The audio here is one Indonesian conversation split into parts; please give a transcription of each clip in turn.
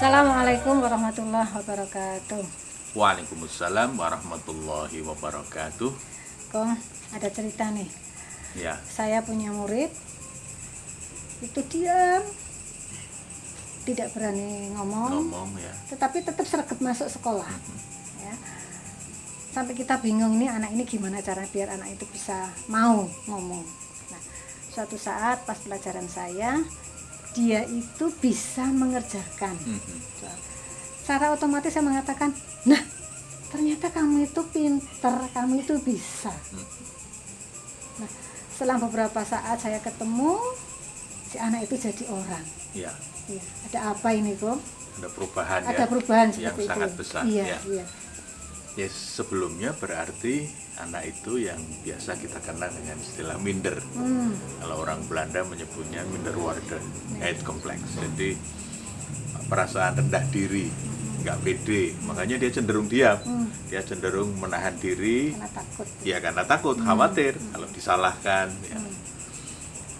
Assalamualaikum warahmatullahi wabarakatuh. Waalaikumsalam warahmatullahi wabarakatuh. Kong, ada cerita nih. Ya, Saya punya murid itu diam, tidak berani ngomong, ngomong ya. tetapi tetap sergap masuk sekolah. Ya. Sampai kita bingung nih anak ini gimana cara biar anak itu bisa mau ngomong. Nah, suatu saat pas pelajaran saya, dia itu bisa mengerjakan. Mhm. secara otomatis saya mengatakan, nah ternyata kamu itu pinter, kamu itu bisa. Nah, setelah beberapa saat saya ketemu, si anak itu jadi orang. Ya, Iya, ada apa ini, kok? ada perubahan Ada ya. perubahan yang seperti itu. sangat besar, Iya, ya. iya. Ya, sebelumnya berarti anak itu yang biasa kita kenal dengan istilah minder. Hmm, Kalau orang Belanda menyebutnya minderwaarden, height complex. Jadi perasaan rendah diri, nggak pede, makanya dia cenderung diam. Hmm. Dia cenderung menahan diri, karena takut. ya karena takut, khawatir kalau disalahkan. Ya. Hmm.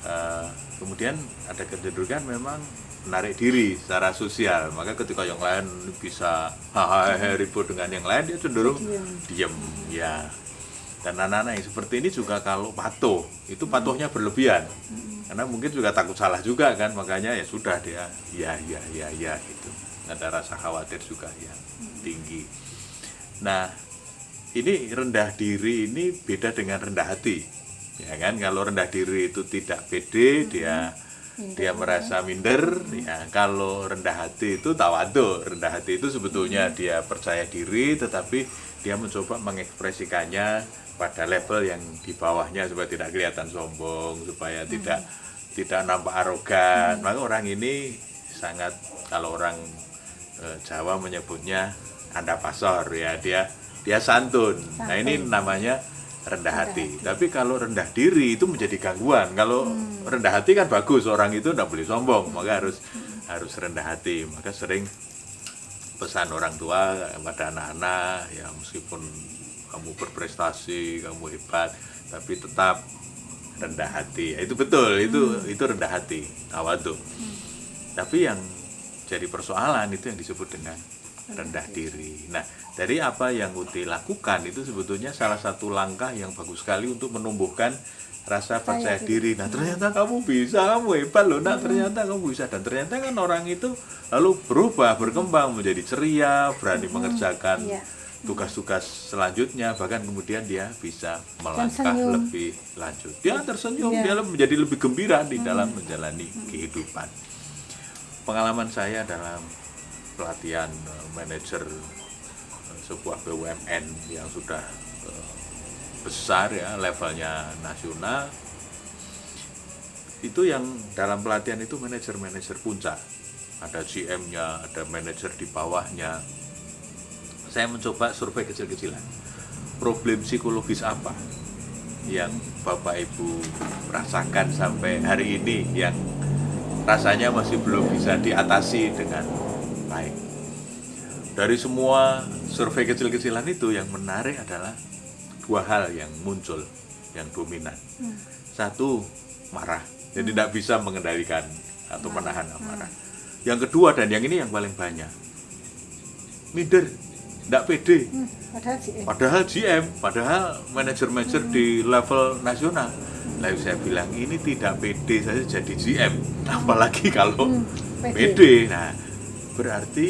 Eh, kemudian ada kecenderungan memang menarik diri secara sosial. Maka ketika yang lain bisa hahaha ribut dengan yang lain, dia cenderung Diam. diem. Ya. Dan anak-anak yang seperti ini juga kalau patuh, itu patuhnya berlebihan. Karena mungkin juga takut salah juga kan, makanya ya sudah dia ya ya ya ya gitu. Ada rasa khawatir juga yang tinggi. Nah, ini rendah diri ini beda dengan rendah hati. Ya kan, kalau rendah diri itu tidak pede, dia dia merasa minder. Ya, kalau rendah hati itu tawadu. Rendah hati itu sebetulnya dia percaya diri, tetapi dia mencoba mengekspresikannya pada level yang di bawahnya supaya tidak kelihatan sombong, supaya tidak tidak nampak arogan. Maka orang ini sangat kalau orang eh, Jawa menyebutnya anda pasor ya dia dia santun. Nah ini namanya rendah hati. Tapi kalau rendah diri itu menjadi gangguan. Kalau rendah hati kan bagus orang itu tidak boleh sombong, maka harus harus rendah hati. Maka sering pesan orang tua pada anak-anak ya meskipun kamu berprestasi, kamu hebat, tapi tetap rendah hati. Ya, itu betul, itu itu rendah hati, tawadu. Tapi yang jadi persoalan itu yang disebut dengan rendah diri. Nah, dari apa yang Uti lakukan itu sebetulnya salah satu langkah yang bagus sekali untuk menumbuhkan rasa percaya diri. Nah, ternyata kamu bisa, kamu hebat loh. Nah, ternyata kamu bisa dan ternyata kan orang itu lalu berubah, berkembang menjadi ceria, berani mengerjakan Iya. tugas-tugas selanjutnya bahkan kemudian dia bisa melangkah lebih lanjut. Dia tersenyum, Iya. dia menjadi lebih gembira di dalam menjalani kehidupan. Pengalaman saya dalam pelatihan eh, manajer eh, sebuah BUMN yang sudah eh, besar ya levelnya nasional itu yang dalam pelatihan itu manajer-manajer puncak ada GM-nya, ada manajer di bawahnya. Saya mencoba survei kecil-kecilan. Problem psikologis apa yang Bapak Ibu rasakan sampai hari ini yang rasanya masih belum bisa diatasi dengan. Dari semua survei kecil-kecilan itu yang menarik adalah dua hal yang muncul yang dominan. Satu, marah. Jadi tidak bisa mengendalikan atau menahan amarah. Yang kedua dan yang ini yang paling banyak. Minder, tidak pede. Hmm, padahal eh, Padahal GM, padahal manajer-manajer di level nasional. Lalu saya bilang ini tidak pede saja jadi GM, apalagi kalau Hmm, pede. pede. Nah, berarti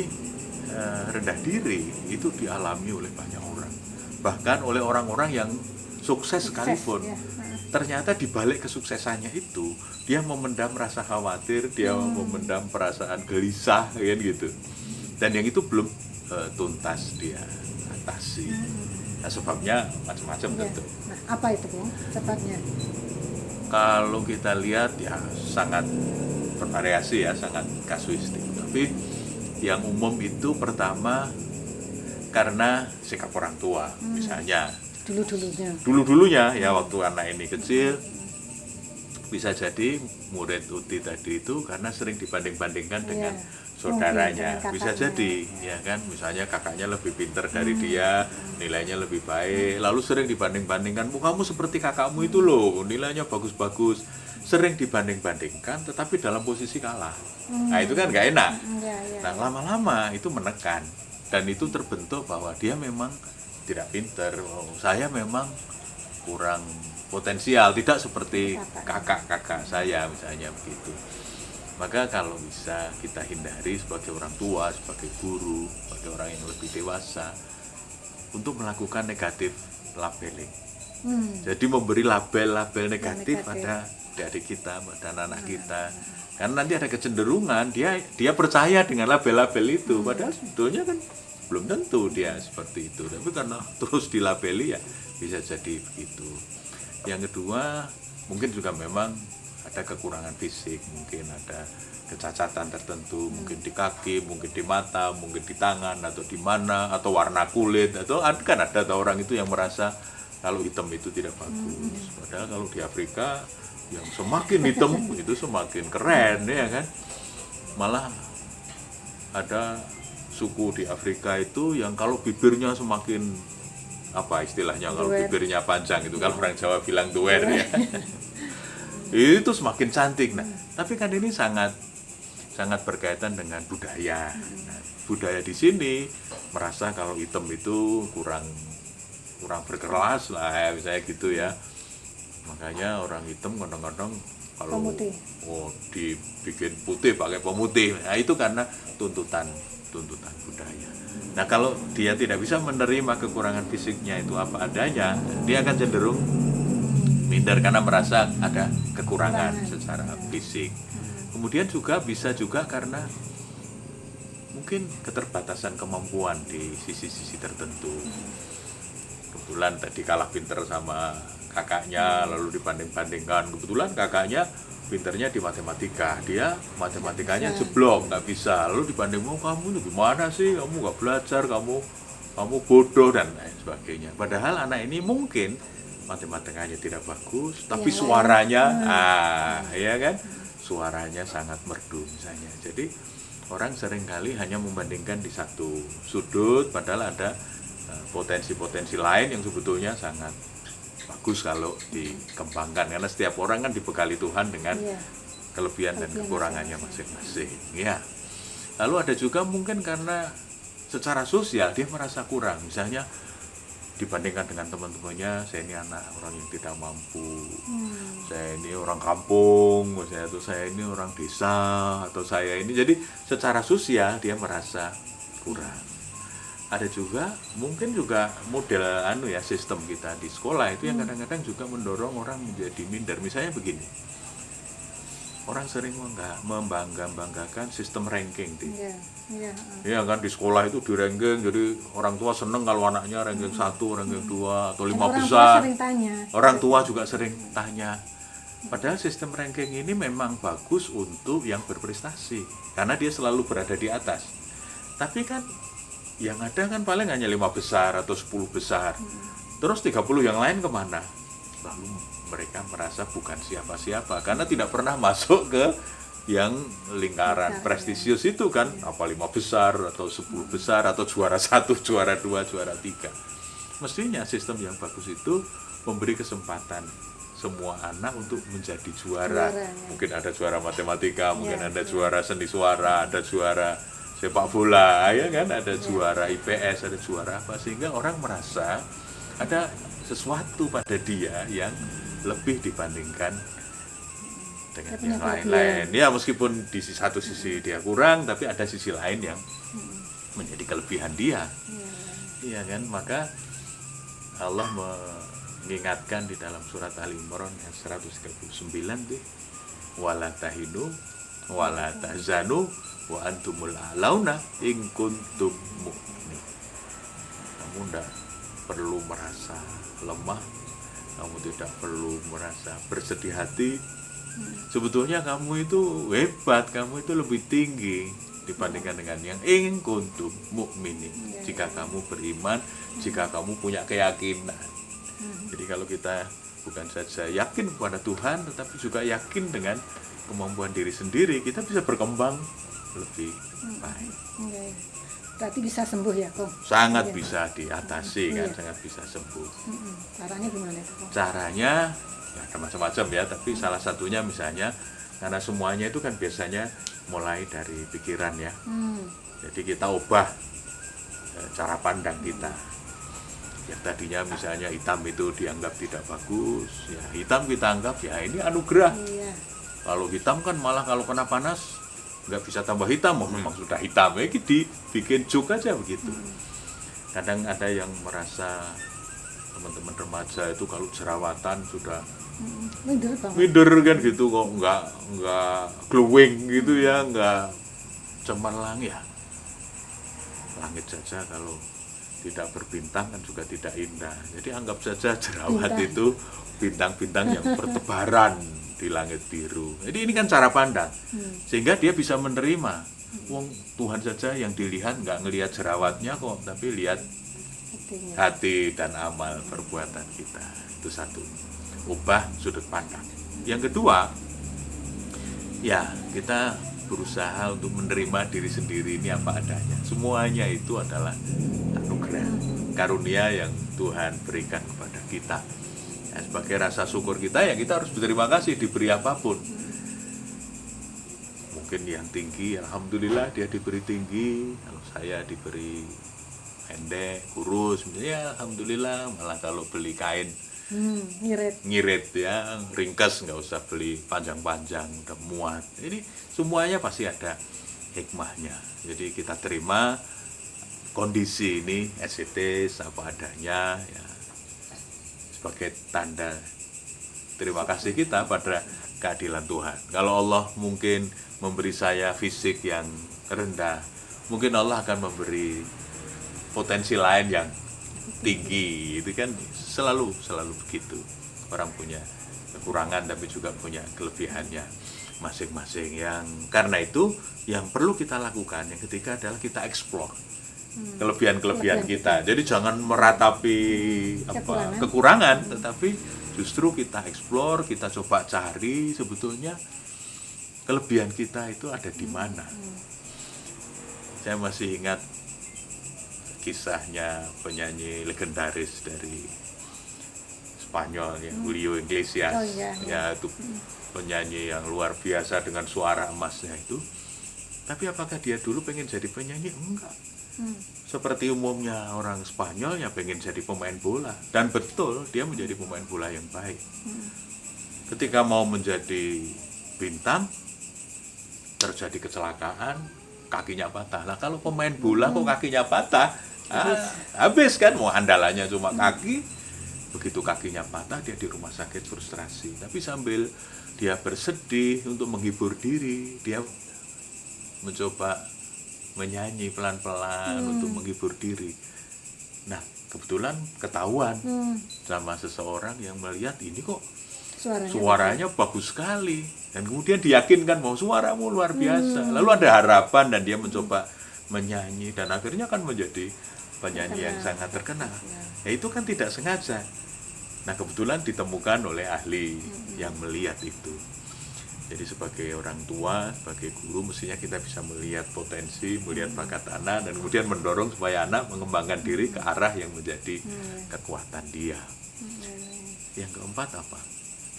eh, rendah diri itu dialami oleh banyak orang, bahkan oleh orang-orang yang sukses sekalipun. ya. Ternyata di balik kesuksesannya itu dia memendam rasa khawatir, dia Hmm. memendam perasaan gelisah, kan gitu. Dan yang itu belum eh, tuntas dia atasi. Nah, sebabnya macam-macam Iya. tentu. Nah, apa itu, Bung? Sebabnya? Kalau kita lihat ya sangat bervariasi ya, sangat kasuistik. Tapi yang umum itu pertama karena sikap orang tua, misalnya. Dulu-dulunya. dulu-dulunya ya waktu anak ini kecil bisa jadi murid Uti tadi itu karena sering dibanding-bandingkan dengan Iya. saudaranya. dengan bisa jadi ya kan? Misalnya kakaknya lebih pinter dari Hmm. dia nilainya lebih baik. Lalu sering dibanding-bandingkan "Oh, kamu seperti kakakmu itu loh nilainya bagus-bagus sering dibanding-bandingkan tetapi dalam posisi kalah nah itu kan nggak enak Hmm, ya, ya. Nah, lama-lama itu menekan dan itu terbentuk bahwa dia memang tidak pinter. Saya memang kurang potensial, tidak seperti kakak-kakak saya misalnya begitu. Maka kalau bisa kita hindari sebagai orang tua, sebagai guru, sebagai orang yang lebih dewasa untuk melakukan negatif labeling. Hmm. Jadi memberi label-label negatif negatif. pada adik kita dan anak kita. Karena nanti ada kecenderungan dia dia percaya dengan label-label itu, padahal sebetulnya kan belum tentu dia seperti itu. Tapi karena terus dilabeli ya bisa jadi begitu. Yang kedua mungkin juga memang ada kekurangan fisik, mungkin ada kecacatan tertentu, mungkin di kaki, mungkin di mata, mungkin di tangan atau di mana atau warna kulit atau kan ada orang itu yang merasa kalau hitam itu tidak bagus. Padahal kalau di Afrika yang semakin hitam itu semakin keren ya kan. Malah ada suku di Afrika itu yang kalau bibirnya semakin apa istilahnya kalau bibirnya panjang itu kalau orang Jawa bilang duer ya. itu semakin cantik. Nah, tapi kan ini sangat sangat berkaitan dengan budaya. Nah, budaya di sini merasa kalau hitam itu kurang kurang berkelas lah ya, misalnya gitu ya. Makanya orang hitam kadang-kadang kalau Pemutih. oh dibikin putih pakai pemutih. Nah, itu karena tuntutan tuntutan budaya. Nah, kalau dia tidak bisa menerima kekurangan fisiknya itu apa adanya, dia akan cenderung minder karena merasa ada kekurangan Kekurangan. secara fisik. Kemudian juga bisa juga karena mungkin keterbatasan kemampuan di sisi-sisi tertentu. Kebetulan tadi kalah pinter sama kakaknya lalu dibanding-bandingkan. Kebetulan kakaknya pinternya di matematika, dia matematikanya bisa. jeblok, nggak bisa. Lalu dibanding "Oh, kamu ini gimana sih? Kamu nggak belajar, kamu kamu bodoh dan lain sebagainya. Padahal anak ini mungkin matematikanya tidak bagus, tapi lain, suaranya, hmm. ah, ya kan, suaranya sangat merdu misalnya. Jadi orang sering kali hanya membandingkan di satu sudut, padahal ada eh, potensi-potensi lain yang sebetulnya sangat bagus kalau dikembangkan karena setiap orang kan dibekali Tuhan dengan Iya. kelebihan dan kekurangannya masing-masing ya lalu ada juga mungkin karena secara sosial dia merasa kurang. Misalnya dibandingkan dengan teman-temannya saya ini anak orang yang tidak mampu. Hmm. saya ini orang kampung misalnya atau saya ini orang desa atau saya ini. Jadi secara sosial dia merasa kurang ada juga mungkin juga model anu ya sistem kita di sekolah itu yang kadang-kadang juga mendorong orang menjadi minder misalnya begini orang sering membangga- membangga-banggakan sistem ranking Ti. Iya, iya. ah. Iya kan di sekolah itu di ranking jadi orang tua seneng kalau anaknya ranking satu, ranking dua atau Dan lima orang tua besar. sering tanya. Orang tua juga sering tanya. Padahal sistem ranking ini memang bagus untuk yang berprestasi karena dia selalu berada di atas. Tapi kan yang ada kan paling hanya lima besar atau 10 besar. Terus 30 yang lain ke mana? Lalu mereka merasa bukan siapa-siapa karena tidak pernah masuk ke yang lingkaran prestisius itu kan apa lima besar atau 10 besar atau juara satu, juara dua, juara tiga. Mestinya sistem yang bagus itu memberi kesempatan semua anak untuk menjadi juara. Juara, ya. Mungkin ada juara matematika, mungkin Ya, ada ya. juara seni suara, ada juara sepak bola, ya kan? Ada juara IPS, ada juara apa sehingga orang merasa ada sesuatu pada dia yang lebih dibandingkan dengan punya yang lain-lain. Ya meskipun di sisi- satu sisi dia kurang, tapi ada sisi lain yang menjadi kelebihan dia. Iya, Iya kan? Maka Allah mengingatkan di dalam surat Ali Imran yang 139 tuh wala tahinu wala tahzanu wa antumul a'launa in kuntum mu'minin. Kamu tidak perlu merasa lemah, kamu tidak perlu merasa bersedih hati. Sebetulnya kamu itu hebat, kamu itu lebih tinggi dibandingkan dengan yang ingin kuntum mukminin. Iya, Jika kamu beriman, jika kamu punya keyakinan. Hmm. Jadi kalau kita bukan saja yakin kepada Tuhan, tetapi juga yakin dengan kemampuan diri sendiri, kita bisa berkembang lebih baik. Iya, iya. berarti bisa sembuh ya kok sangat Iya. bisa diatasi kan Iya. sangat bisa sembuh. Mm-mm. caranya gimana itu kok caranya ya ada macam-macam ya tapi salah satunya misalnya karena semuanya itu kan biasanya mulai dari pikiran ya. Hmm. jadi kita ubah eh, cara pandang kita. Yang tadinya misalnya hitam itu dianggap tidak bagus ya hitam kita anggap ya ini anugerah. Iya. Kalau hitam kan malah kalau kena panas nggak bisa tambah hitam oh, memang sudah hitam. Ya gitu bikin juk aja begitu. Kadang ada yang merasa teman-teman remaja itu kalau jerawatan sudah minder minder kan gitu kok nggak nggak glowing gitu ya nggak cemerlang ya. Langit saja kalau tidak berbintang kan juga tidak indah. Jadi anggap saja jerawat Bintang. itu bintang-bintang yang bertebaran di langit biru. Jadi ini kan cara pandang. Hmm. sehingga dia bisa menerima. Wong Tuhan saja yang dilihat nggak ngelihat jerawatnya kok tapi lihat Hatinya. hati dan amal perbuatan kita. Itu satu. Ubah sudut pandang. Yang kedua ya kita berusaha untuk menerima diri sendiri ini apa adanya. Semuanya itu adalah anugerah karunia yang Tuhan berikan kepada kita ya, sebagai rasa syukur kita ya kita harus berterima kasih diberi apa pun. Mungkin yang tinggi alhamdulillah dia diberi tinggi. Kalau saya diberi pendek kurus ya alhamdulillah. Malah kalau beli kain hmm, ngirit. ngirit ya ringkas nggak usah beli panjang-panjang udah muat. Ini semuanya pasti ada hikmahnya. Jadi kita terima kondisi ini SCT apa adanya ya sebagai tanda terima kasih kita pada keadilan Tuhan. Kalau Allah mungkin memberi saya fisik yang rendah mungkin Allah akan memberi potensi lain yang tinggi itu kan selalu selalu begitu. Orang punya kekurangan tapi juga punya kelebihannya masing-masing. Yang karena itu yang perlu kita lakukan yang ketiga adalah kita explore kelebihan-kelebihan Kelebihan. kita. Jadi jangan meratapi apa Kekurangan. kekurangan tetapi justru kita explore kita coba cari sebetulnya kelebihan kita itu ada di mana. Saya masih ingat kisahnya penyanyi legendaris dari Spanyol ya Julio Iglesias. Oh, iya, ya itu penyanyi yang luar biasa dengan suara emasnya itu. Tapi apakah dia dulu pengen jadi penyanyi? Enggak Hmm. seperti umumnya orang Spanyol yang pengen jadi pemain bola. Dan betul dia menjadi pemain bola yang baik. Ketika mau menjadi bintang terjadi kecelakaan kakinya patah. Lah kalau pemain bola kok kakinya patah? Ah, habis kan? Mau andalannya cuma kaki. Begitu kakinya patah dia di rumah sakit frustrasi. Tapi sambil dia bersedih untuk menghibur diri dia mencoba menyanyi pelan-pelan Hmm. untuk menghibur diri nah kebetulan ketahuan Hmm. sama seseorang yang melihat ini kok suaranya suaranya bagus sekali dan kemudian diyakinkan mau suaramu luar Hmm. biasa lalu ada harapan dan dia mencoba menyanyi dan akhirnya kan menjadi penyanyi yang Terkenal. sangat terkenal Ya. ya itu kan tidak sengaja nah kebetulan ditemukan oleh ahli Hmm. yang melihat itu jadi sebagai orang tua sebagai guru mestinya kita bisa melihat potensi melihat bakat anak dan kemudian mendorong supaya anak mengembangkan diri ke arah yang menjadi Hmm. kekuatan dia. Hmm. yang keempat apa?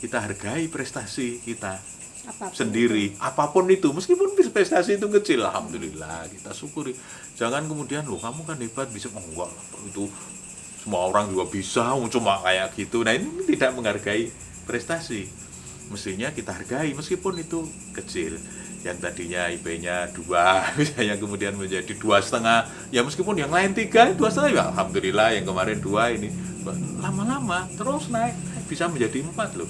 Kita hargai prestasi kita Apa pun sendiri apa pun itu. Meskipun prestasi itu kecil alhamdulillah kita syukuri. Jangan kemudian loh kamu kan hebat bisa. Oh, enggak itu semua orang juga bisa cuma kayak gitu. Nah ini tidak menghargai prestasi mestinya kita hargai meskipun itu kecil. Yang tadinya IP-nya dua misalnya kemudian menjadi dua setengah. Ya meskipun yang lain tiga dua setengah ya alhamdulillah yang kemarin dua ini. Lama-lama terus naik bisa menjadi empat loh.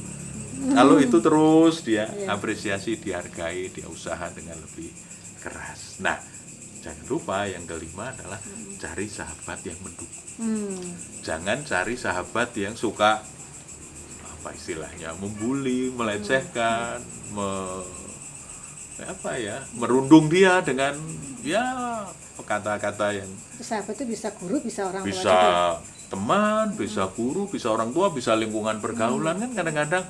Kalau itu terus dia Iya. apresiasi dihargai dia usaha dengan lebih keras. Nah jangan lupa yang kelima adalah cari sahabat yang mendukung. Hmm. jangan cari sahabat yang suka apa istilahnya membuli melecehkan me- apa ya merundung dia dengan ya kata-kata yang sahabat itu bisa guru bisa orang tua bisa juga. teman, bisa guru, bisa orang tua, bisa lingkungan pergaulan. Kan kadang-kadang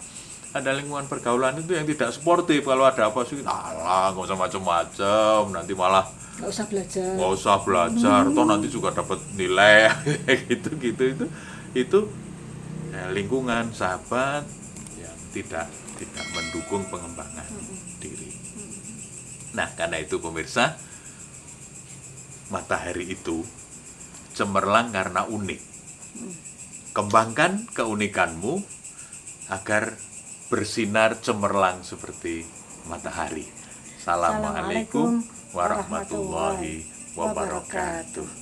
ada lingkungan pergaulan itu yang tidak sportif. Kalau ada apa sih alah nggak usah macam-macam nanti malah nggak usah belajar. Nggak usah belajar toh nanti juga dapat nilai. Gitu gitu itu itu ya, lingkungan sahabat yang tidak tidak mendukung pengembangan diri. Nah karena itu pemirsa matahari itu cemerlang karena unik. Kembangkan keunikanmu agar bersinar cemerlang seperti matahari. Assalamualaikum warahmatullahi wabarakatuh.